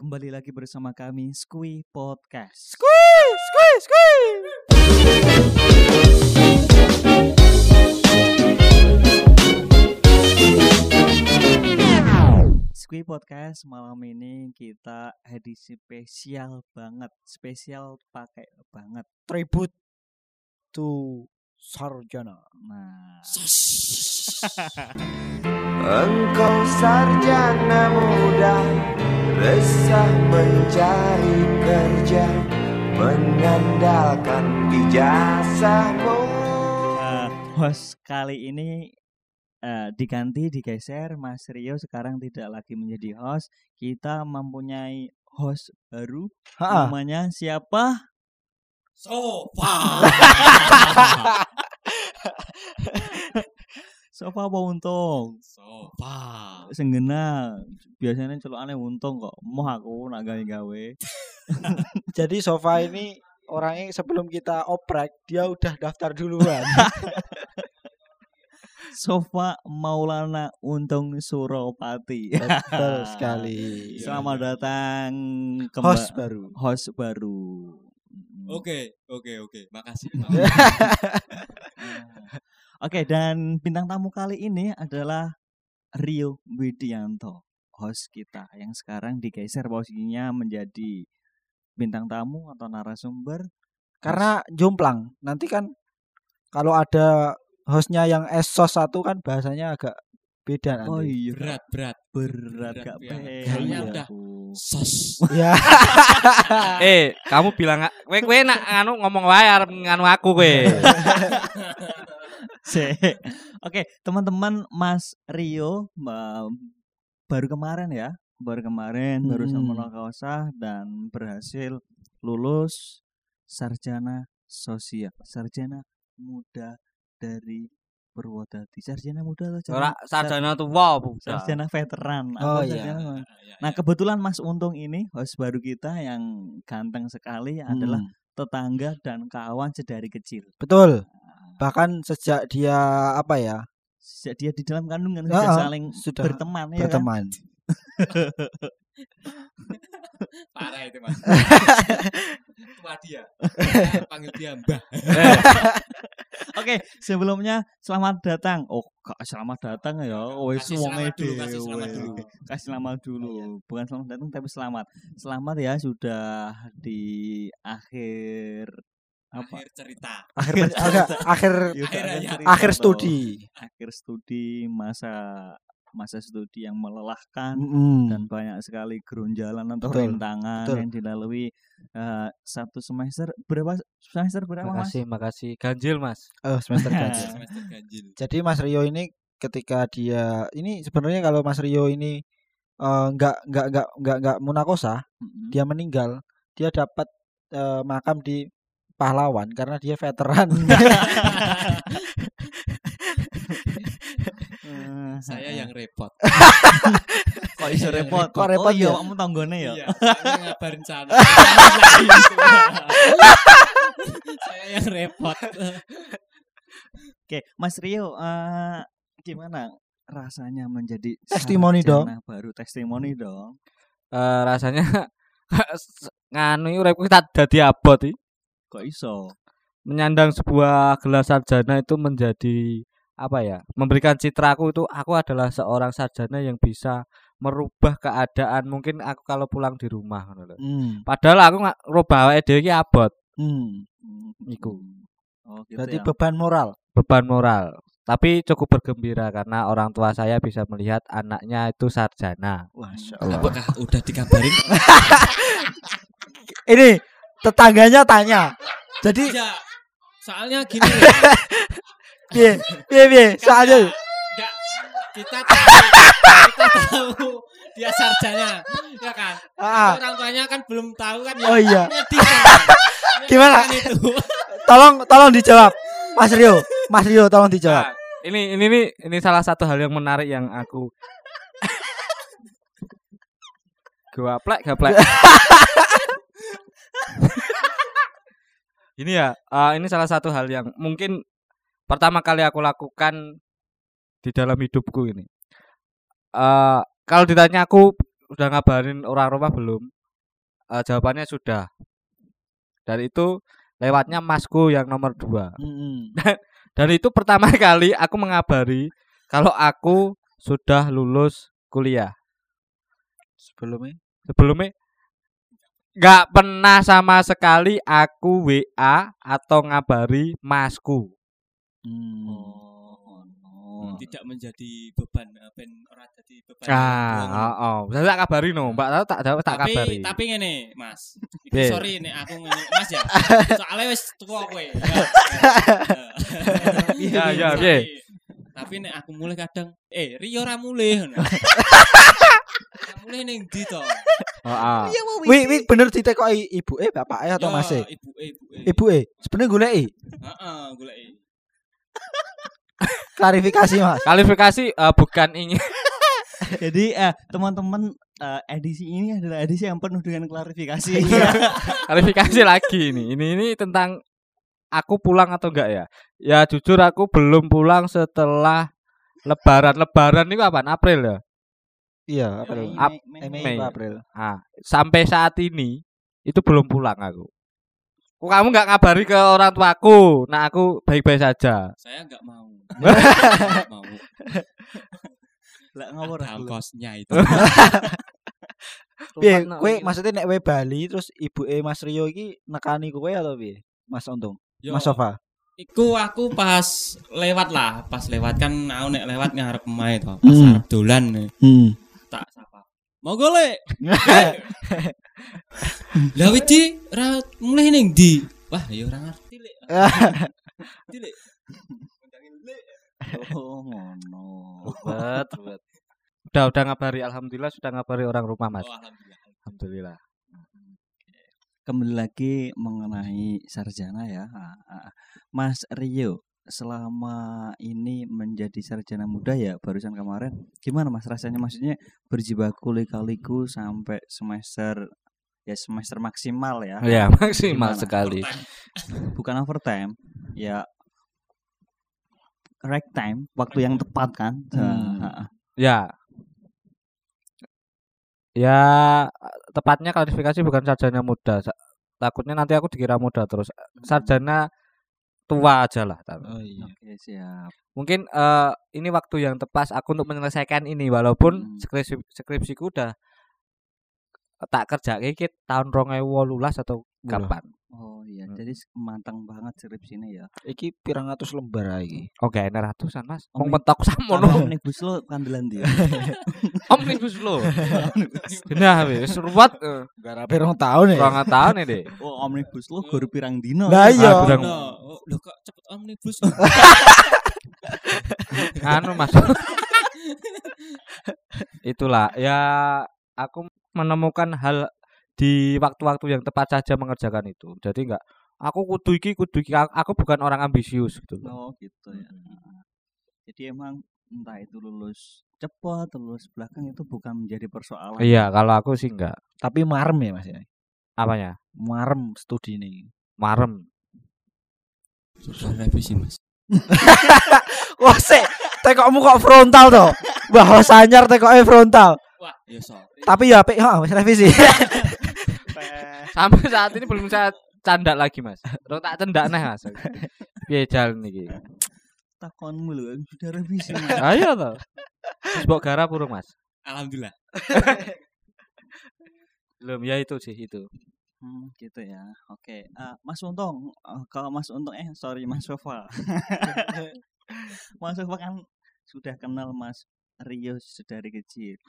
Kembali lagi bersama kami Skui Podcast. Squee, squee, squee. Skui Podcast malam ini kita edisi spesial banget, spesial pakai banget. Tribute to Sarjana. Nah, Engkau sarjana muda Resah mencari kerja Mengandalkan ijazahmu eh, host kali ini eh, diganti, digeser. Mas Rio sekarang tidak lagi menjadi host. Kita mempunyai host baru. Ha, Namanya siapa? Sofa. Sofa apa untung? Sofa. Senggena biasanya celokane untung kok. Moh aku nak gawe-gawe. jadi Sofa ini orangnya sebelum kita oprek dia udah daftar duluan. Sofa Maulana Untung Suropati. Betul sekali. Selamat datang kembali Host baru. host baru. Oke, oke, oke. Makasih. Oke, dan bintang tamu kali ini adalah Rio Widianto, host kita yang sekarang digeser posisinya menjadi bintang tamu atau narasumber. Karena jomplang. Nanti kan kalau ada hostnya yang esos satu kan bahasanya agak beda Oh nanti. iya, berat, berat. berat Berat gak ya. Kayaknya iya, udah. Bu. Sos. Ya. eh, kamu bilang kowe kowe nak nganu ngomong wae arep nganu aku kowe. Se- Oke, teman-teman Mas Rio baru kemarin ya, baru kemarin baru sama Hmm. Kausa dan berhasil lulus sarjana sosial, sarjana muda dari Purwodadi. Sarjana muda atau Ora sarjana tuwa apa? sarjana veteran. Oh, iya. sarjana apa? Ya, Nah, kebetulan Mas Untung ini host baru kita yang ganteng sekali adalah Hmm, tetangga dan kawan sedari kecil. betul. Bahkan sejak dia apa ya? Sejak dia di dalam kandungan Ah, sudah ah, saling sudah berteman ya kan? Parah itu, Mas. Tua dia. Panggil dia Mbah. Oke, sebelumnya selamat datang. Oh, kak selamat datang ya. Wes Kasih wong selamat dulu, kasih selamat dulu. Kasih selamat dulu. Bukan selamat datang tapi selamat. Selamat ya sudah di akhir apa? Akhir cerita. Akhir agak akhir Ya, Akhir akhir akhir studi. Akhir studi masa masa studi yang melelahkan Mm-mm. dan banyak sekali gerunjalan atau Betul, rintangan betul. yang dilalui eh, satu semester berapa semester berapa mas? Makasih, makasih. Ganjil, Mas. Oh, semester ganjil. Semester ganjil. Jadi Mas Rio ini ketika dia ini sebenarnya kalau Mas Rio ini eh, nggak nggak nggak nggak nggak munakosa, Mm-mm. dia meninggal, dia dapat eh, makam di pahlawan karena dia veteran. Saya yang repot. kok iso repot Kok repot oh iya ya? kamu tanggone ya Iya, saya ngabarin sana. Saya yang repot. oke Mas Rio eh, gimana rasanya menjadi Testimoni dong. baru testimoni dong Eh rasanya nganu iki uripku tak dadi abot iki. kok iso Menyandang sebuah gelar sarjana itu menjadi apa ya? Memberikan citraku itu aku adalah seorang sarjana yang bisa merubah keadaan mungkin aku kalau pulang di rumah ngono hmm. Padahal aku nggak rubah awake dhewe iki abot. hmm. Iku. oh gitu Berarti ya. beban moral. beban moral. Tapi cukup bergembira karena orang tua saya bisa melihat anaknya itu sarjana. Masya Apakah udah dikabarin? Ini tetangganya tanya. Jadi Ya, soalnya gini. piye piye piye soalnya Enggak, kita tahu, kita tahu dia sarjana, ya kan? ah, Orang tuanya kan belum tahu kan? Oh iya. Kan? Gimana? Menyedihkan itu. tolong tolong dijawab. Mas Rio, Mas Rio tolong dijawab. Nah, ini ini ini ini salah satu hal yang menarik yang aku gaplek gaplek. ini ya, eh, ini salah satu hal yang mungkin pertama kali aku lakukan di dalam hidupku ini. Eh kalau ditanya aku udah ngabarin orang rumah belum? Eh, jawabannya sudah. Dan itu lewatnya masku yang nomor dua. Mm-mm. Dan itu pertama kali aku mengabari kalau aku sudah lulus kuliah. Sebelumnya Sebelumnya nggak pernah sama sekali aku WA atau ngabari masku. Hmm. Oh, no. tidak menjadi beban eh, ben ora jadi beban Ah, buang. oh, oh. Saya tak kabari no, Mbak tahu tak tak, tak tapi kabari. tapi ngene Mas iki sorry nek aku ngene Mas ya soalnya wis tua kowe Ya, ya, piye? tapi nek aku mulai kadang eh Rio ora mulai ngono mulai ning ndi to Oh, ah. Wih, wih bener ditekoki ibu eh bapak eh atau Ya, mas eh? ibu eh ibu eh Ibu eh sebenarnya goleki heeh goleki klarifikasi mas. Kualifikasi eh, bukan ingin Jadi eh, teman-teman eh, edisi ini adalah edisi yang penuh dengan klarifikasi. kualifikasi lagi ini. Ini ini tentang aku pulang atau enggak ya? Ya jujur aku belum pulang setelah lebaran. Lebaran ini kapan? April ya? Iya, April. Mei, Ap- Mei, Mei. Mei, Mei. April. Ah, sampai saat ini itu belum pulang aku. Kok kamu nggak ngabari ke orang tuaku? Nah, aku baik-baik saja. saya enggak mau Nggak mau Lah ngawur aku. ongkosnya itu Piye, kowe iki- maksudnya nek we Bali terus ibu eh Mas Rio iki nekani kowe atau piye? Mas Untung, Yo, Mas Sofa. Iku aku pas lewat lah, pas lewat kan aku nek lewat ngarep pemain to, pas Hmm. arep dolan Hmm. Mau golek. Lah wiji ra mulai ning ndi? Wah, ya ora ngerti lek. Ngerti lek. Oh, ngono. Bet, bet. Udah udah ngabari alhamdulillah sudah ngabari orang rumah, Mas. Oh, alhamdulillah. Alhamdulillah. Kembali lagi mengenai sarjana ya. Ah, ah. Mas Rio, selama ini menjadi sarjana muda ya barusan kemarin gimana Mas rasanya maksudnya berjibaku lika-liku sampai semester ya semester maksimal ya. Ya, maksimal Gimana? sekali. Bukan overtime, ya right time, waktu yang tepat kan. Hmm. Ah, ah. Ya. Ya, tepatnya klarifikasi bukan sarjana muda. Takutnya nanti aku dikira muda terus. Sarjana tua aja lah. tapi. Oh iya. Oke, siap. Mungkin eh, ini waktu yang tepat aku untuk menyelesaikan ini walaupun Hmm. skripsi skripsiku udah tak kerja kayak tahun 2018 atau. Kapan. Oh iya, Hmm. jadi matang banget skripsinya ya. Iki pirang atus lembar iki. Oke, ini ratusan mas. Omni- Mau mentok sama no. omnibus lo kandelan dia. Omnibus lo. Nah, wis ruwet. eh, Garape rong tahun ya. Kurang tahun ini deh. Oh, omnibus lo guru pirang dino. Lah iya. Oh, lho kok cepet omnibus. anu mas itulah ya aku menemukan hal di waktu-waktu yang tepat saja mengerjakan itu jadi enggak aku kudu iki kudu iki aku, aku bukan orang ambisius gitu Oh, gitu ya. Jadi emang entah itu lulus cepat, lulus belakang itu bukan menjadi persoalan. iya kalau aku sih enggak Tapi marem ya Mas ya. apanya Marem studi ini. marem Susah revisi, Mas. Wah, sik, tekokmu kok frontal to. Wah, sanyar tekoknya frontal. Wah, ya sorry. Tapi ya apik, wis revisi. sampai saat ini belum saya canda lagi mas Terus tak cendak nih mas piye jalan iki Takonmu sudah revisi. Mas. ayo toh Terus mbok garap burung mas Alhamdulillah. belum ya itu sih itu Hmm, gitu ya. Oke, Ah, Mas Untung, eh, kalau Mas Untung eh sorry Mas Sofa. Mas Sofa kan sudah kenal Mas Rio sedari kecil.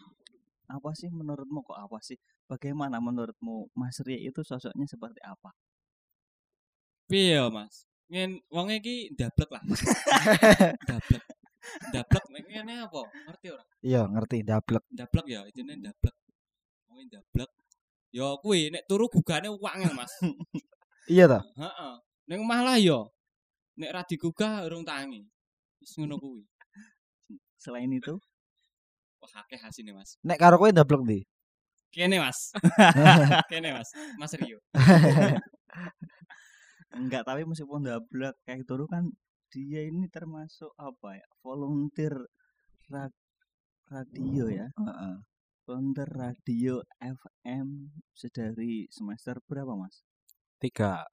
Apa sih menurutmu kok apa sih? Bagaimana menurutmu Mas Rio itu sosoknya seperti apa? Piye ya, Mas? Ngen wong iki ndablek lah. Ndablek. Ndablek ngene apa? Ngerti ora? Iya, ngerti dablek. Ndablek ya, intine ndablek. Wong ndablek. Ya kuwi nek turu gugane wangel, Mas. Iya ta? Heeh. Ning omah lah ya. Nek ra digugah urung tangi. Wis ngono kuwi. Selain itu, Wah, akeh hasine, Mas. Nek karo kowe dablek ndi? Kene, Mas. Kene, Mas. Mas Rio. enggak tapi meskipun dablek kayak gitu kan dia ini termasuk apa ya? Volunteer ra- radio ya. Heeh. volunteer radio FM sedari semester berapa mas? Tiga.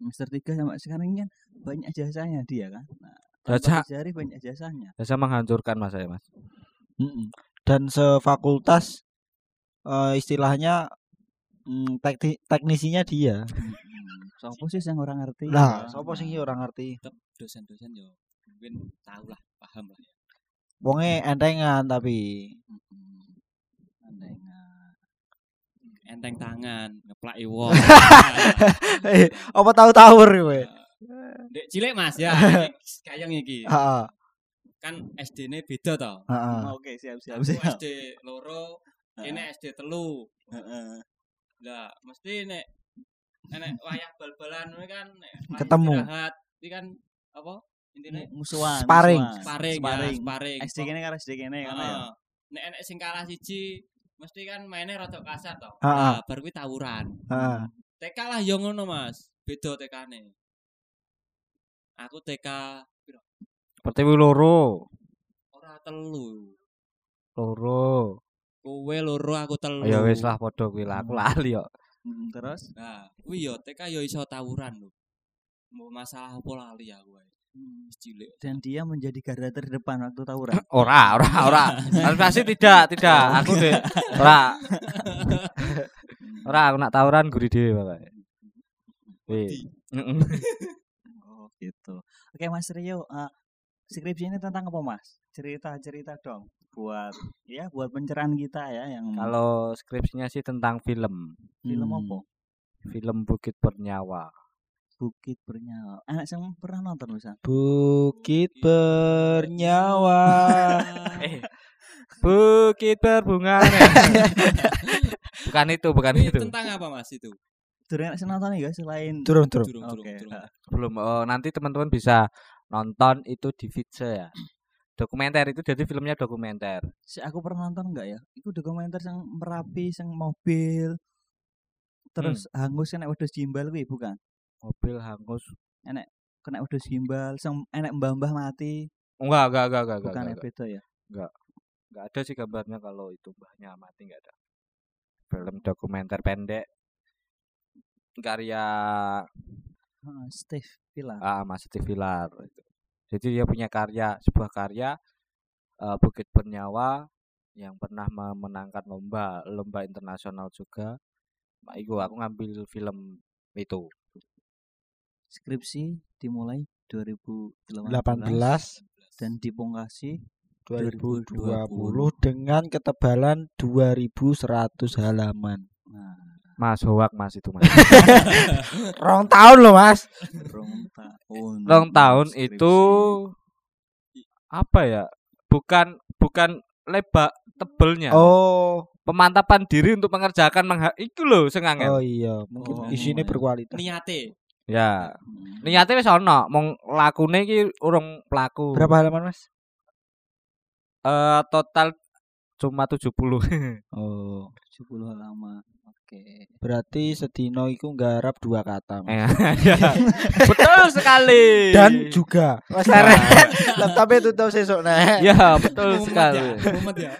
Semester 3 sampai sekarang ini kan banyak jasanya dia kan. Nah, Jasa- banyak jasanya. Saya menghancurkan mas saya mas. Mm-mm. Dan sefakultas eh, istilahnya mm, tekni- teknisinya dia. Sopo sih yang orang ngerti? Lah, Ya, sopo sih orang ngerti? Dosen-dosen yo mungkin tahu lah, paham lah ya. Wonge entengan tapi Mm-mm. Andengan. Enteng tangan, ngeplaki wong. Eh, apa tahu tawur kowe? Dek cilik Mas ya. Kayang iki. Heeh, Kan SD-ne beda to. heeh. Oke, siap siap Aku siap. SD loro, ini SD telu. Heeh. Lah, mesti nek nek wayah bal-balan kan nek Ketemu. istirahat, iki kan apa? Intine Musuhan. Sparring. musuhan. sparring, Sparring. ya, sparring. SD kene karo SD kene kan ya. Heeh. Nek enek sing kalah siji, mesti kan mainnya rada kasar to. Heeh. Nah, bar kuwi tawuran. Heeh. TK lah yo ngono, Mas. Beda TK-ne. Aku TK piro? Pertiwi loro. Ora telu. Loro. Kowe loro aku telu. Ya wis lah padha kuwi lah. Aku lali kok. Mm, Terus Nah, kuwi yo TK yo iso tawuran lho. Mau masalah apa lali aku ae. Wis cilik. dan dia menjadi garda terdepan waktu tawuran. Ora, ora, ora. Harus pasti tidak, tidak. Aku deh. Ora. Ora aku nak tawuran guri dhewe Bapak. Wih. Heeh. Oh gitu. Oke Mas Rio, eh, skripsi ini tentang apa Mas? Cerita-cerita dong buat ya buat pencerahan kita ya yang Kalau skripsinya sih tentang film. film Hmm. apa? Film Bukit Bernyawa. Bukit Bernyawa. Anak yang pernah nonton Lusan? Bukit bernyawa. Eh. Bukit berbunga. bukan itu, bukan Kuwi itu. tentang apa Mas itu? Durung enak sing nonton ya selain Turun turun. Oke. durung. Belum. Oh, nanti teman-teman bisa nonton itu di Vitze ya. Dokumenter itu jadi filmnya dokumenter. si aku pernah nonton enggak ya? Itu dokumenter yang merapi, yang mobil. Terus hangus kena wedhus gimbal kuwi bukan? Mobil hangus. Kena wedhus gimbal, sing enek mbah-mbah mati. Enggak, enggak, enggak, enggak, enggak. Bukan ya enggak. beda ya. Enggak ada sih gambarnya kalau itu mbahnya mati enggak ada. Film dokumenter pendek karya Steve Pilar. ah, Mas Steve Vilar itu. Jadi dia punya karya sebuah karya eh, Bukit Bernyawa yang pernah memenangkan lomba lomba internasional juga. Nah, itu aku ngambil film itu. Skripsi dimulai 2018 18 dan dipungkasi 2020 dengan ketebalan 2100 halaman. nah Mas Hoak Mas itu Mas. Rong tahun loh mas. rong tahun. Long tahun skripsi. itu apa ya? Bukan bukan lebar tebelnya. Oh, Pemantapan diri untuk mengerjakan mengha itu loh sing angel. oh iya, mungkin Oh, isinya iya. berkualitas. Niate. Ya. Hmm. Niate wis ana, mong lakune iki urung pelaku. Berapa halaman mas? Eh total cuma 70. Oh, 70 halaman. Oke. berarti sedino iku nggarap dua kata. Mas. Eh, ya. betul sekali. Dan juga Mas Nah, Leren, laptopnya tutup sesuk nih. Ya, betul Mumet sekali. ya, mumet ya.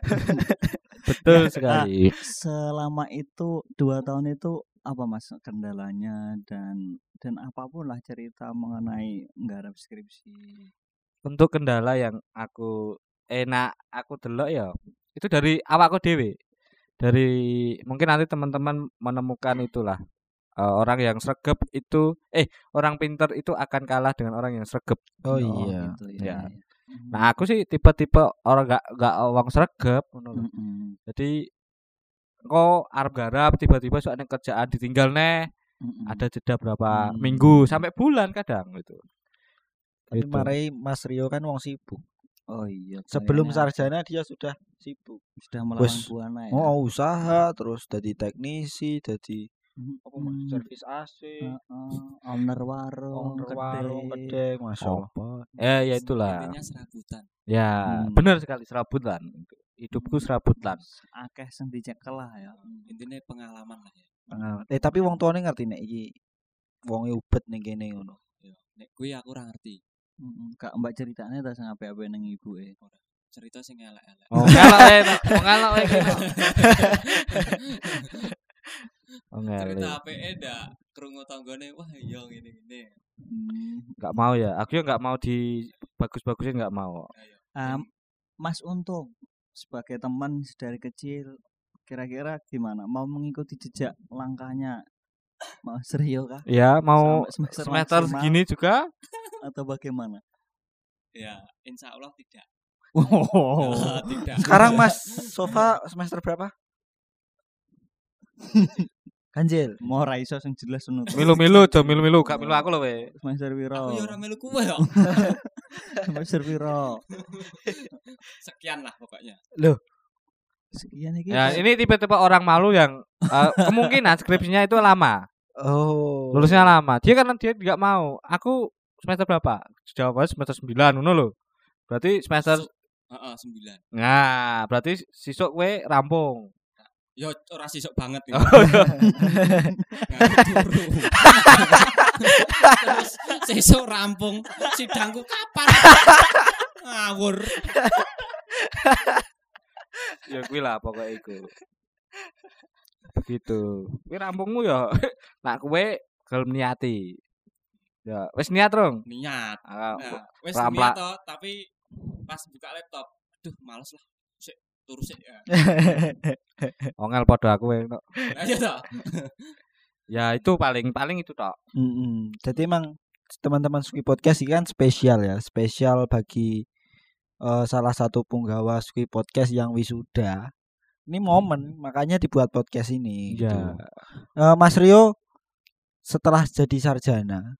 Betul sekali. Selama itu dua tahun itu apa mas kendalanya dan dan apa pun lah cerita mengenai nggarap skripsi. Untuk kendala yang aku enak aku delok ya, itu dari awakku dewe. Dari mungkin nanti teman-teman menemukan itulah eh, orang yang sregep itu eh orang pinter itu akan kalah dengan orang yang sregep. Oh iya. gitu Ya. ya. Nah, aku sih tipe-tipe orang gak gak wong sregep ngono lho. Mm-mm. Jadi kok arep garap tiba-tiba soalnya kerjaan ditinggal neh ada jeda berapa Hmm. minggu sampai bulan kadang gitu. Tapi Gitu. marai Mas Rio kan wong sibuk. Oh iya. Sebelum kayaknya sarjana dia sudah sibuk. sudah melawan Wes. buana ya. Oh, usaha terus jadi teknisi, jadi Mm-mm. apa mas? Servis AC, Heeh, owner warung, owner warung, kedai. gede, masya Allah. Apa? Eh ya itulah. Intinya serabutan. Ya, Hmm. benar sekali serabutan. Hidupku serabutan. Akeh sing dicekel lah ya. Intinya pengalaman lah ya. Pengalaman. Eh tapi wong tuane ngerti nek iki wonge ubet ning kene ngono. Nek gue aku ora ngerti. Kak Mbak ceritanya ta sing apik-apik ning ibuke. cerita sing elek-elek. Oh, ngelok wae, no. Oh. Oh, Cerita ngelok. apike ndak krungu tanggane wah iya ngene-ngene. Hmm. Enggak mau ya. Aku ya enggak mau di bagus-bagusin enggak mau. Ah, Mas Untung sebagai teman dari kecil kira-kira gimana? Mau mengikuti jejak langkahnya Mas Rio kah? Ya, mau Sampai semester semester segini juga atau bagaimana? Ya, insya Allah tidak. Oh. Tidak. Sekarang Mas Sofa semester berapa? Ganjil. mau ra iso sing jelas ngono. milu-milu, do milu-milu, gak milu aku lho we. Semester piro? Aku ya ora melu kuwe ya. Semester piro? Sekian lah pokoknya. Sekian iki. Ya, ini tipe-tipe orang malu yang eh, kemungkinan skripsinya itu lama. Oh. Lulusnya lama. Dia kan dia enggak mau. Aku semester berapa? Jawabannya semester 9 ngono lho. Berarti semester Heeh, sembilan. Nah, berarti sisuk kowe rampung. Ya ora sisuk banget ya. Terus sesuk rampung sidangku kapan? Ngawur. ya kuwi lah pokoknya iku. Begitu. Kuwi rampungmu ya nak kowe gelem niati. Ya, wis niat, Rong. Niat. Ah, Nah, wis Rampla- niat toh, tapi pas buka laptop, aduh males lah. Sik turu sik ya. ongel padha aku wae. Tok. Iya toh. Ya itu paling paling itu tok. Mm-mm. Jadi emang teman-teman Suki Podcast ini kan spesial ya, spesial bagi eh, salah satu punggawa Suki Podcast yang wisuda. Ini momen, makanya dibuat podcast ini. Gitu. Ya. Eh, Mas Rio setelah jadi sarjana,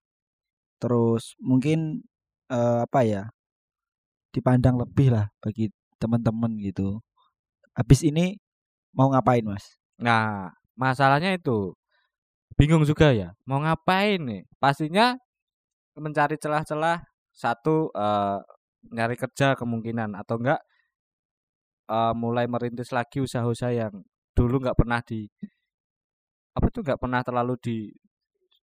terus mungkin eh, apa ya, dipandang lebih lah bagi teman-teman gitu. Habis ini mau ngapain Mas? Nah, masalahnya itu bingung juga ya. Mau ngapain nih? Pastinya mencari celah-celah satu eh, nyari kerja kemungkinan atau enggak eh, mulai merintis lagi usaha-usaha yang dulu nggak pernah di apa tuh nggak pernah terlalu di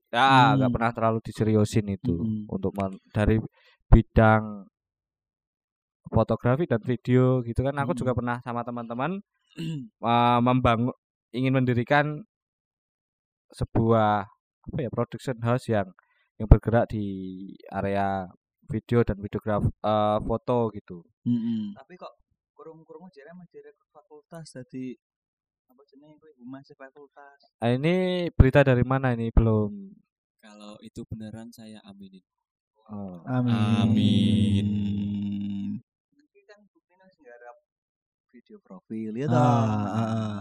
ya nggak Hmm. pernah terlalu diseriusin itu Mm-mm. untuk men- dari bidang fotografi dan video gitu kan aku juga pernah sama teman-teman eh, membangun ingin mendirikan sebuah apa ya production house yang yang bergerak di area video dan videograf eh, foto gitu. Mm-mm. Tapi kok kurung-kurung jare mas direktur fakultas jadi apa jenenge kuwi humas fakultas. Ah, ini berita dari mana ini belum? Kalau itu beneran saya aminin. Oh. Amin. Amin. Iki kan buktinya sing garap video profil ya Ah, toh. ah, ah.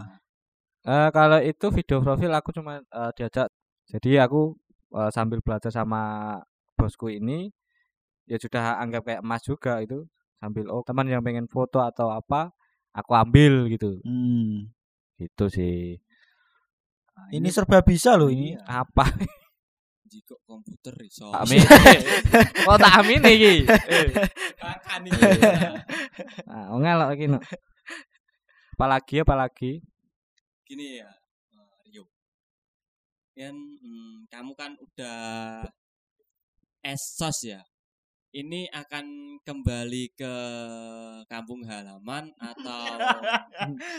Eh, kalau itu video profil aku cuma eh, diajak. Jadi aku eh, sambil belajar sama bosku ini ya sudah anggap kayak emas juga itu sambil oh teman yang pengen foto atau apa aku ambil gitu. Hmm. Gitu sih. Nah, Ini serba bisa loh ini. Apa? Jika komputer iso. Amin. oh tak amin iki. Eh. Makan Iya. iki. Nah, ngelok iki no. Apalagi apalagi? Gini ya, eh, Rio. Kan hmm, kamu kan udah esos ya. Ini akan kembali ke kampung halaman atau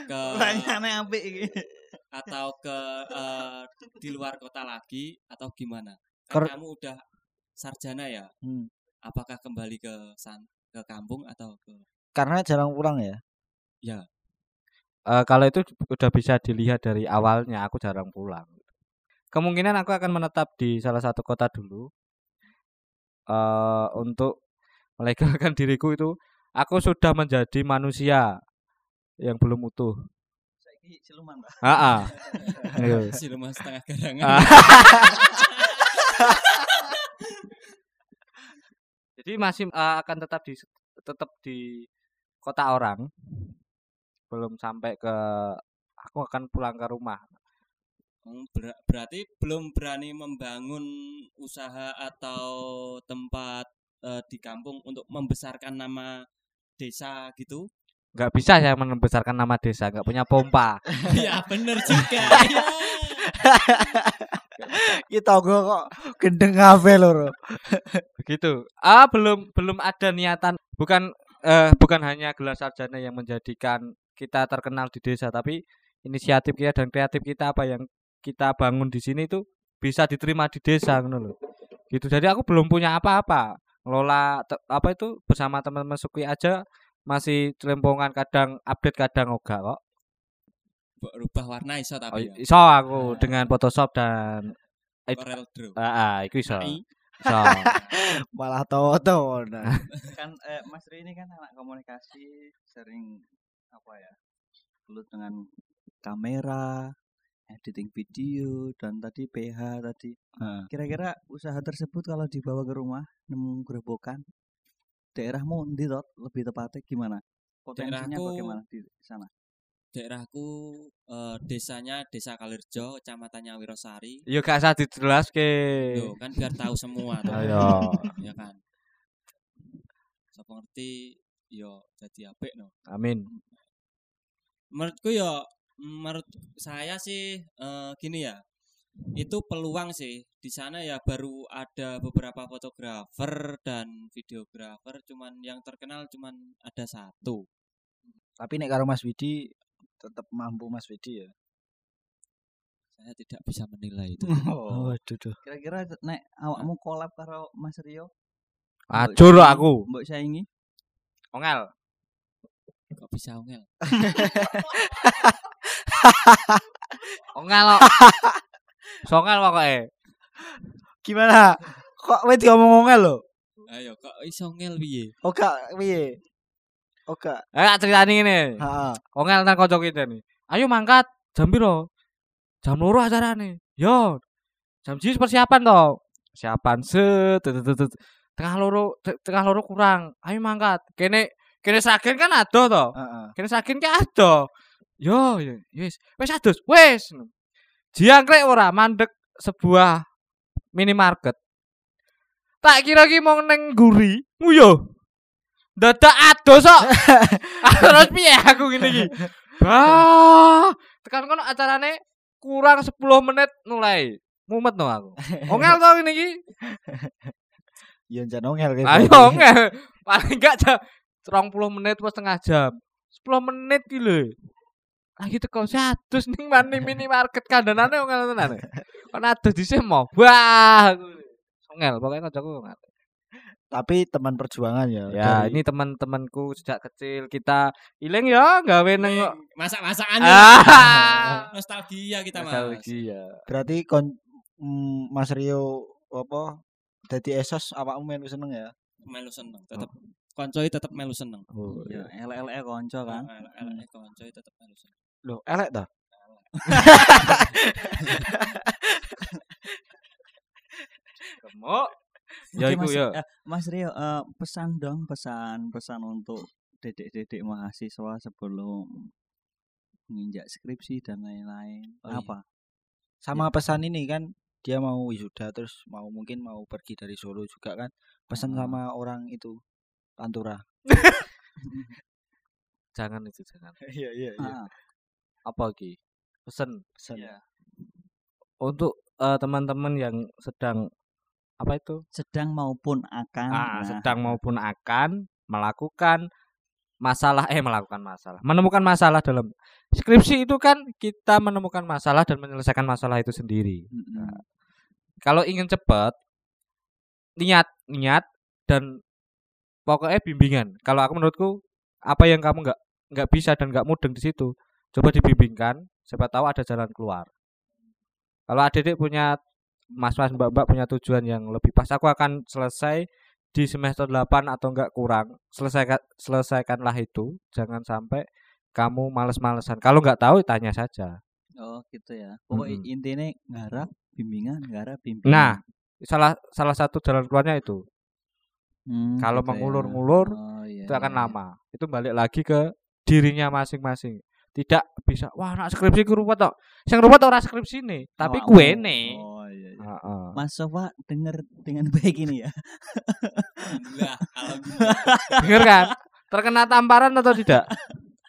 ke iki. atau ke eh, di luar kota lagi atau gimana? Ker- Kan kamu udah sarjana ya. Hmm. Apakah kembali ke san ke kampung atau ke Karena jarang pulang ya. ya Eh, kalau itu udah bisa dilihat dari awalnya aku jarang pulang. Kemungkinan aku akan menetap di salah satu kota dulu. Eh untuk melegalkan diriku itu aku sudah menjadi manusia yang belum utuh. Siluman, Pak. Heeh. Iya. siluman setengah garangan? Ah. Jadi masih eh, akan tetap di tetap di kota orang. Belum sampai ke aku akan pulang ke rumah. Hmm, ber- berarti belum berani membangun usaha atau tempat eh, di kampung untuk membesarkan nama desa gitu? nggak bisa saya membesarkan nama desa nggak punya pompa ya bener juga. ya. Kita gue kok gendeng kafe loro. begitu ah belum belum ada niatan bukan eh bukan hanya gelar sarjana yang menjadikan kita terkenal di desa, tapi inisiatif kita dan kreatif kita apa yang kita bangun di sini itu bisa diterima di desa ngono loh. Gitu. Jadi aku belum punya apa-apa. Ngelola apa itu bersama teman-teman Sukui aja masih celempongan kadang update kadang enggak kok. Mbok rubah warna iso Oh, tapi ya. iso aku dengan Photoshop dan Corel Draw. ah, ah, iku iso. Iso. Malah toto. Nah. kan eh, Mas Ri ini kan anak komunikasi sering apa ya gelut dengan kamera editing video dan tadi PH tadi kira-kira usaha tersebut kalau dibawa ke rumah nemu gerobokan daerahmu ndi lebih tepatnya gimana potensinya Daerahku- bagaimana di sana Daerahku eh, desanya Desa Kalirjo, kecamatannya Wirosari. Yo gak usah dijelaske. Loh, kan biar tahu semua tuh. Ayo. ya kan. Sapa ngerti yo jadi apik no. Amin. Menurutku yo menurut saya sih eh, gini ya. Itu peluang sih. Di sana ya baru ada beberapa fotografer dan videografer cuman yang terkenal cuman ada satu. Tapi nek karo Mas Widi tetap mampu Mas Widi ya. Saya tidak bisa menilai itu. Oh, waduh duh. kira-kira nek awakmu collab karo Mas Rio Ajur aku. mbok saingi Ongel. Kok bisa ongel? Ongel kok. Songel pokoke. Gimana? Kok kowe diomong ngomel lho? Ayo kok iso ongel piye? Oh gak piye? Oh gak. Eh tak ceritani ngene. Heeh. Ongel nang kanca kita nih. Ayo mangkat. Jam piro? Jam loro acarane. Yo. Jam siji persiapan to. Persiapan set tet- tet- tet. tengah loro te- tengah loro kurang. Ayo mangkat. Kene kene sagen kan ado to. Heeh. Kene sagen ki ado. Yo, yo, wis. Wis adus. Wis. Jiangkrek ora mandek sebuah minimarket. Tak kira ki mau neng guri, nguyo. Dadak adus kok. Terus piye aku ngene iki? Bah, tekan kono acarane kurang 10 menit mulai. Mumet no aku. Ongel to ngene iki. Ya jan ongel gitu. Ayo ongel. Paling enggak jam 20 menit pas setengah jam. 10 menit ki lho. Lagi teko sadus ning mani minimarket kandhanane ongel tenan. Kon adus dhisik mau. Wah. aku. Ongel pokoknya kancaku ongel. Tapi teman perjuangan ya. Ya, dari- ini teman-temanku sejak kecil kita iling ya gawe neng Masak-masakan Ah. nostalgia kita mas. Nostalgia. berarti kon mm, Mas Rio apa dadi esos awakmu melu seneng ya. Melu seneng, tetep koncoi tetep melu seneng. Oh, ya LLE konco kan Elek koncoi tetep melu seneng. Loh, elek ta? Gemuk. Ya Oke, iku Mas, ya. eh, Mas Rio eh, pesan dong pesan pesan untuk dedek-dedek mahasiswa sebelum menginjak skripsi dan lain-lain Oh, iya. apa Sama pesan ini kan dia mau wisuda terus mau mungkin mau pergi dari Solo juga kan. Pesan Ah. sama orang itu Pantura. Jangan itu jangan. Iya iya Ah, Apa lagi? Pesen Pesan. Iya. untuk eh, teman-teman yang sedang apa itu? sedang maupun akan Ah, nah, sedang maupun akan melakukan masalah eh melakukan masalah. Menemukan masalah dalam skripsi itu kan kita menemukan masalah dan menyelesaikan masalah itu sendiri. mm-mm. Kalau ingin cepat niat niat dan pokoknya bimbingan. Kalau aku menurutku apa yang kamu nggak nggak bisa dan nggak mudeng di situ, coba dibimbingkan. Siapa tahu ada jalan keluar. Kalau adik-adik punya mas-mas mbak-mbak punya tujuan yang lebih pas, aku akan selesai di semester 8 atau enggak kurang. Selesaikan selesaikanlah itu, jangan sampai kamu males-malesan. Kalau nggak tahu tanya saja. oh gitu ya pokoknya Mm-mm. intinya ngarap bimbingan ngarap bimbingan Nah, salah salah satu jalan keluarnya itu. Hmm, kalau gitu ya. mengulur-ngulur, Oh, iya, itu akan iya, iya. lama. Itu balik lagi ke dirinya masing-masing. Tidak bisa, wah nak skripsi ku ruwet tok. Sing ruwet ora skripsi nih, tapi Awakmu. kuene. oh iya, iya. Heeh. Mas Sofa denger dengan baik ini ya Alhamdulillah, alhamdulillah, Dengar kan? Terkena tamparan atau tidak?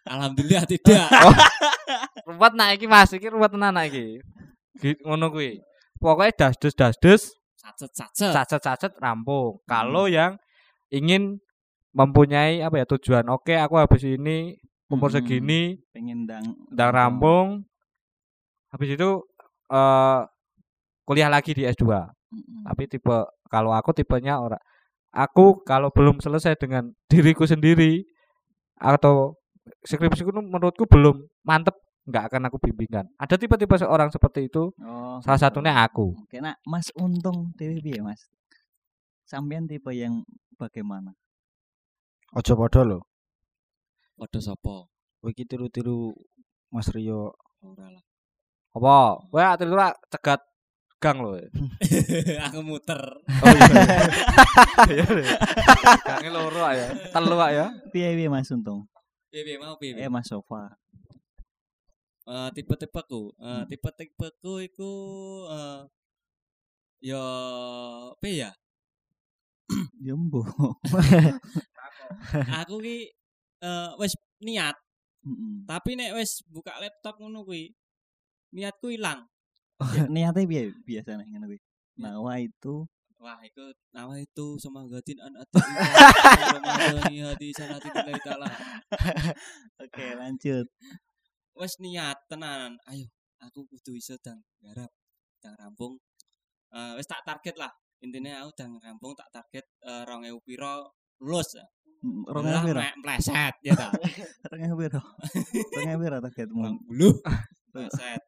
alhamdulillah tidak. ruwet nak iki Mas, iki ruwet tenan nak iki. Ngono kuwi. Pokoknya dasdes dasdes Sacet sacet. cacet-cacet rampung. Kalau yang ingin mempunyai apa ya tujuan oke aku habis ini umur Mm-mm. segini pengen ndang udah rampung habis itu eh kuliah lagi di S2 Mm-mm. tapi tipe kalau aku tipenya orang aku kalau belum selesai dengan diriku sendiri atau skripsiku itu menurutku belum mantep nggak akan aku bimbingan ada tipe-tipe seorang seperti itu Oh, salah gitu. satunya aku Oke, nah Mas Untung Dewi piye, Mas? Sampean tipe yang bagaimana? Ojo podo lho. Padha sapa? Kowe iki tiru-tiru Mas Rio. Ora lah. apa wah tiru cegat gang loh Aku muter. oh iya iya gange loro ya telu ya Piye piye Mas Untung? Piye piye mau piye? Eh Mas Sofa. Eh, tipe-tipeku, eh, tipe-tipeku iku eh ya piye ya? Jumbo. Aku ki eh wis niat, Mm-mm. tapi nek wis buka laptop ngono kuwi niatku ilang. Niatnya piye biasanya ngono kuwi? Nawa itu Wah, itu nama itu semangatin an hati sanati billahi taala. Oke, lanjut. Wes niat tenanan. Ayo, aku kudu iso dang garap, dang rampung. Eh wis tak target lah. Intinya aku dang rampung tak target eh 2000 piro lulus. Mm, Lah, Rong piro? mek meleset ya ta. Rong piro? Rong piro targetmu? 20. Meleset.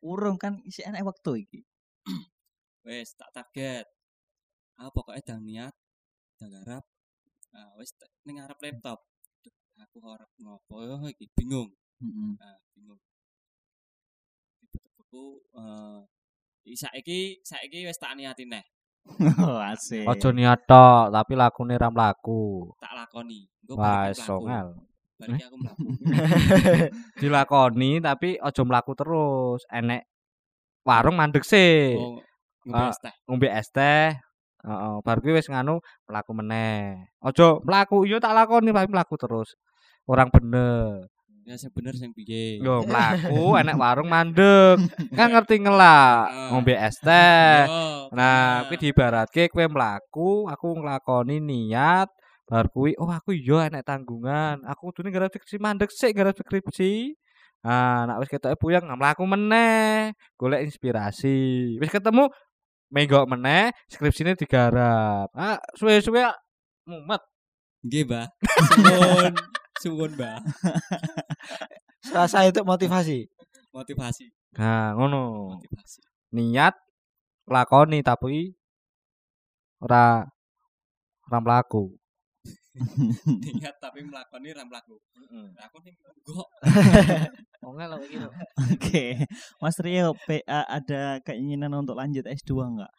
Urung kan isi enak waktu iki. Wes tak target. Ah pokoknya dang niat, dang garap. Ah wis te- ning ngarep laptop. Aku ora ngopo ya iki bingung. Mm-mm. Nah, bingung. Tipe-tipeku eh saiki saiki wis tak niati neh, asik. ojo niat tok tapi lakune ram laku tak lakoni. Engko wah aku songel mlaku. Aku mlaku. dilakoni tapi ojo mlaku terus enek warung mandek sih Oh, Ah. ngombe es teh. ngombe es teh heeh bar kuwi wis nganu mlaku meneh ojo mlaku iya tak lakoni tapi mlaku terus orang bener Ya sing bener sing piye. yo mlaku enek warung mandek kan ngerti ngelak Heeh. ngombe es teh Yo, Nah, kuwi diibaratke kowe mlaku, aku nglakoni niat, bar kuwi oh aku iya enek tanggungan. Aku kudune garap skripsi mandek sik garap skripsi. Nah, nek wis ketoke puyeng mlaku meneh, golek inspirasi. Wis ketemu menggok meneh, skripsine digarap. Ah, suwe-suwe mumet. Nggih, Mbah. Suwun. Suwun, Mbah. Rasa itu motivasi. Motivasi, Nah, ngono. motivasi. Niat lakoni tapi ora ora mlaku. Niat tapi mlakoni ra mlaku. Aku ning enggak. Ongel iki lho. Oke. Mas Rio, PA ada keinginan untuk lanjut S2 enggak?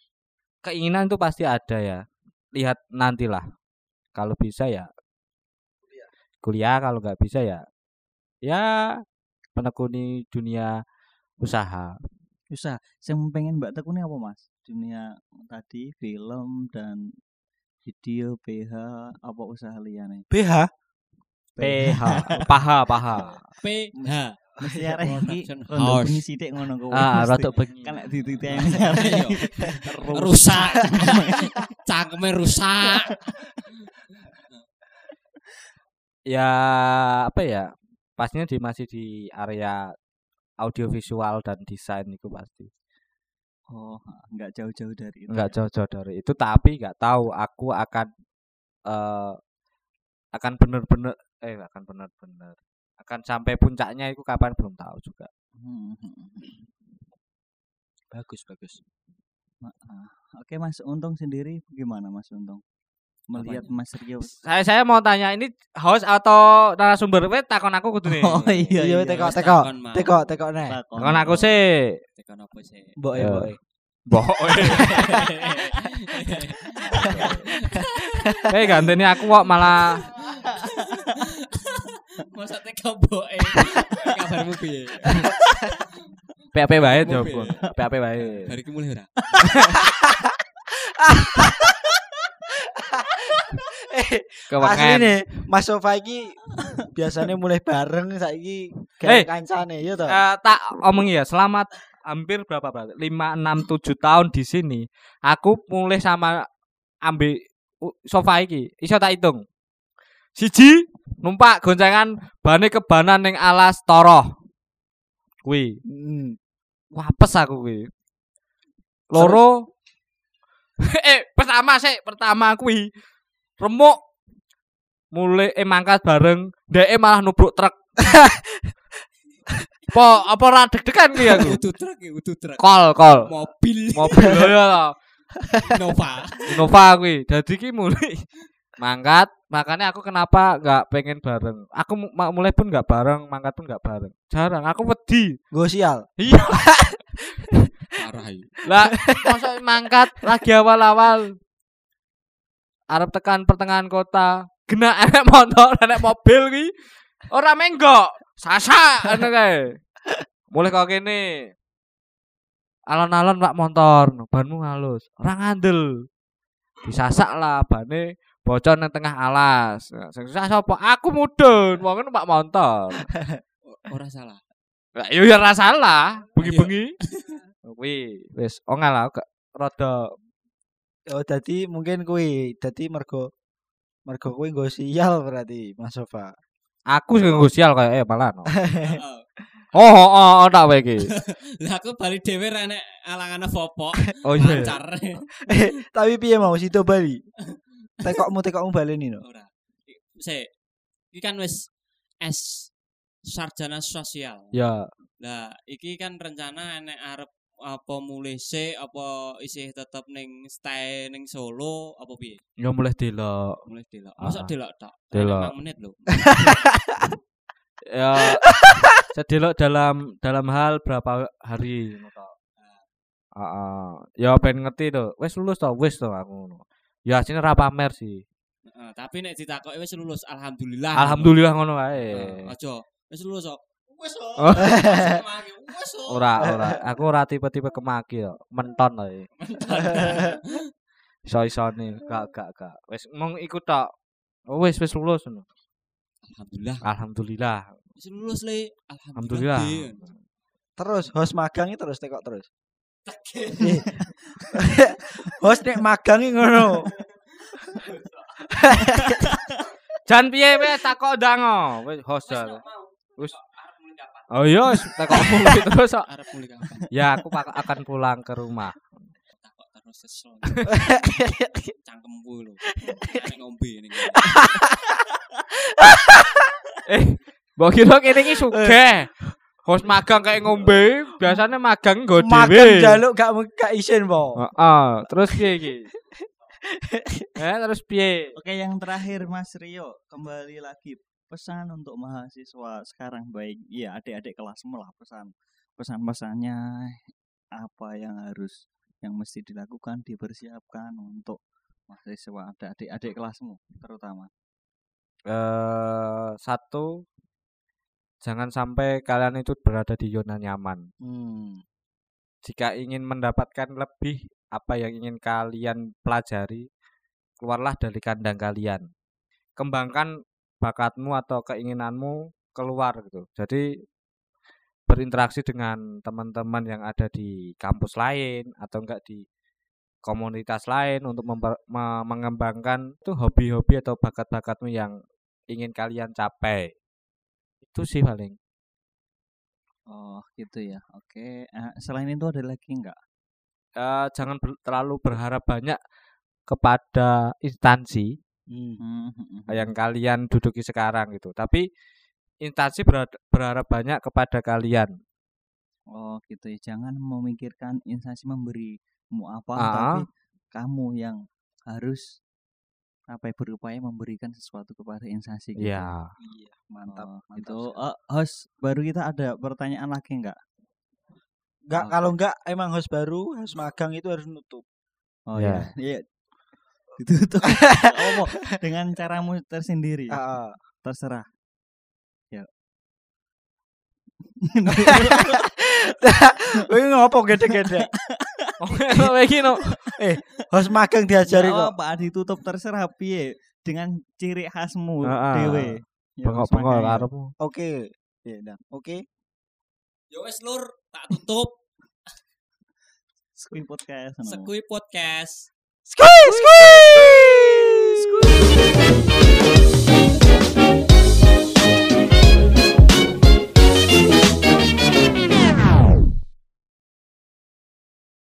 keinginan itu pasti ada ya. Lihat nantilah. Kalau bisa ya kuliah, kalau nggak bisa ya ya menekuni dunia usaha. Bisa. Yang pengen Mbak tekuni apa, Mas? Dunia tadi film dan video PH apa usaha liyane? BH. PH, paha, paha. PH. Mesti arek iki rondo bengi sithik ngono kuwi. Ah, rada bengi. kan lek dititeni rusak. Cangkeme rusak. Ya apa ya? Pastinya di masih di area audiovisual dan desain itu pasti. Oh, enggak jauh-jauh dari itu. Enggak ya. jauh-jauh dari itu tapi nggak tahu aku akan eh akan bener-bener eh akan bener-bener akan sampai puncaknya itu kapan belum tahu juga. Hmm, hmm, hmm. Bagus, bagus. Heeh. Oke, Mas Untung sendiri gimana Mas Untung? Melihat Apanya? Mas Rio. Saya saya mau tanya ini host atau narasumber weh takon aku kudu nih. Oh iya Iya, iya. teko, teko. takon. Teko, teko neh. Takon. Takon aku sih. Tekan apa sih? Mbok e, Ya. mbok e. Boh. Eh gantene aku kok malah Masa teka boe. Kabarmu piye? PAP bae Kamu jawab. piye? PAP bae. Hari iki mulai ora? Asli Kewengen. nih, Mas Sofa iki biasanya mulai bareng saiki Eh. kayak kancane ya toh. Eh, tak omong ya, selamat hampir berapa berarti? 5 6 7 tahun di sini. Aku mulai sama ambil sofa iki. Iso tak hitung. Siji numpak goncengan bane kebanan ning alas toroh. Kuwi. Hmm. Wapes aku kuwi. Loro eh pertama sih, pertama kuwi remuk mulai eh mangkat bareng, dhek malah nubruk truk. apa apa ora deg-degan kuwi aku. Truk ya, truk. Kol, kol. Mobil Mobil ya. Nova. Innova kuwi. Dadi ki mulai mangkat, makanya aku kenapa nggak pengen bareng. Aku mulai pun nggak bareng, mangkat pun nggak bareng. Jarang, aku wedi. Gue sial. Iya. Parah. Lah, masa mangkat lagi awal-awal. Arep tekan pertengahan kota, kena enek motor, enek mobil ki. Ora menggok, sasak ngono kae. Mulai kok kene. Alon-alon pak motor, banmu halus. Ora ngandel. Disasak lah bane bocor nang tengah alas. Nah, Sing susah sapa? Aku mudun, wong pak motor. Ora salah. Lah yo ya ora salah, bengi-bengi. Kuwi wis ongel lah rada Oh, tadi mungkin kui, tadi mergo mergo kui gue sial berarti Mas Sofa. aku sing nggo sial kayak eh malah. no. Oh, oh, oh, oh tak wae iki. Lah aku balik dhewe ra nek alangane fopok. Oh iya. Lancar. Eh, tapi piye mau situ Bali? Tekokmu tekokmu baleni no. Ora. Sik. Iki kan wis S sarjana sosial. Ya, Lah, iki kan rencana enek arep apa mulai sik apa isih tetep ning stay ning Solo apa piye? ya mulai delok. Mulai delok. Masa Ah. delok tok? Delok. 5 menit lho. Ya sedelok dalam dalam hal berapa hari to. Heeh. Ya pengen ngerti to. Wis lulus to, wis to aku ngono. Ya asline ra pamer sih. Heeh, tapi nek ditakoki wis lulus alhamdulillah. Alhamdulillah ngono Heeh, wae. Aja wis lulus kok. Wis kok. Oh. Wis kok. Ora, ora. Aku ora tipe-tipe kemaki yo. Menton to. Iso-isone, gak gak gak. Wis mung iku tok. Oh, wis wis lulus ngono. Alhamdulillah. Alhamdulillah. Wis lulus le. Alhamdulillah. Alhamdulillah. Terus host magangi terus tekok terus. host nek magangi ngono. Jan piye wis takok ndango. Wis host. Wis Oh iya, kok. Arep mulai kapan? Ya, aku pak- akan pulang ke rumah. Takok terus sesel. Cangkemku lho. Ngombe ning. Eh, mbok kira kene iki sugih. Host magang kayak ngombe, biasanya magang nggo Magang dhewe. jaluk gak gak isin po. Heeh, terus piye iki? Eh, terus piye? Oke, yang terakhir Mas Rio, kembali lagi pesan untuk mahasiswa sekarang baik ya adik-adik kelasmu lah pesan pesan-pesannya apa yang harus yang mesti dilakukan dipersiapkan untuk mahasiswa ada adik-adik kelasmu terutama Eh, satu jangan sampai kalian itu berada di zona nyaman. Hmm. Jika ingin mendapatkan lebih apa yang ingin kalian pelajari, keluarlah dari kandang kalian. Kembangkan bakatmu atau keinginanmu keluar gitu. Jadi berinteraksi dengan teman-teman yang ada di kampus lain atau enggak di komunitas lain untuk memper- me- mengembangkan itu hobi-hobi atau bakat-bakatmu yang ingin kalian capai. Itu sih paling. oh gitu ya oke Eh, selain itu ada lagi nggak Eh, jangan ber- terlalu berharap banyak kepada instansi Hmm. Hmm, hmm, hmm. yang kalian duduki sekarang gitu. Tapi instansi berharap banyak kepada kalian. oh gitu ya jangan memikirkan instansi memberimu apa Ah. tapi kamu yang harus apa ya, berupaya memberikan sesuatu kepada instansi gitu Iya. Iya, mantap. Oh, mantap itu sekali. eh, host baru kita ada pertanyaan lagi nggak? Enggak Oke. kalau enggak emang host baru, host magang itu harus nutup. Oh Ya. ya, iya. Ditutup. oh, mau dengan caramu tersendiri. Heeh. Terserah. Ya. Kowe ngopo gede-gede? Oh, iki no. Host magang diajari Nggak kok. apa ditutup terserah piye dengan ciri khasmu dewe. Ya, Bengok-bengok makanya. karepmu. Oke. Ya, dah. Oke. Ya wis lur, tak tutup Squid podcast. Sekui Podcast. Squeeze, squeeze.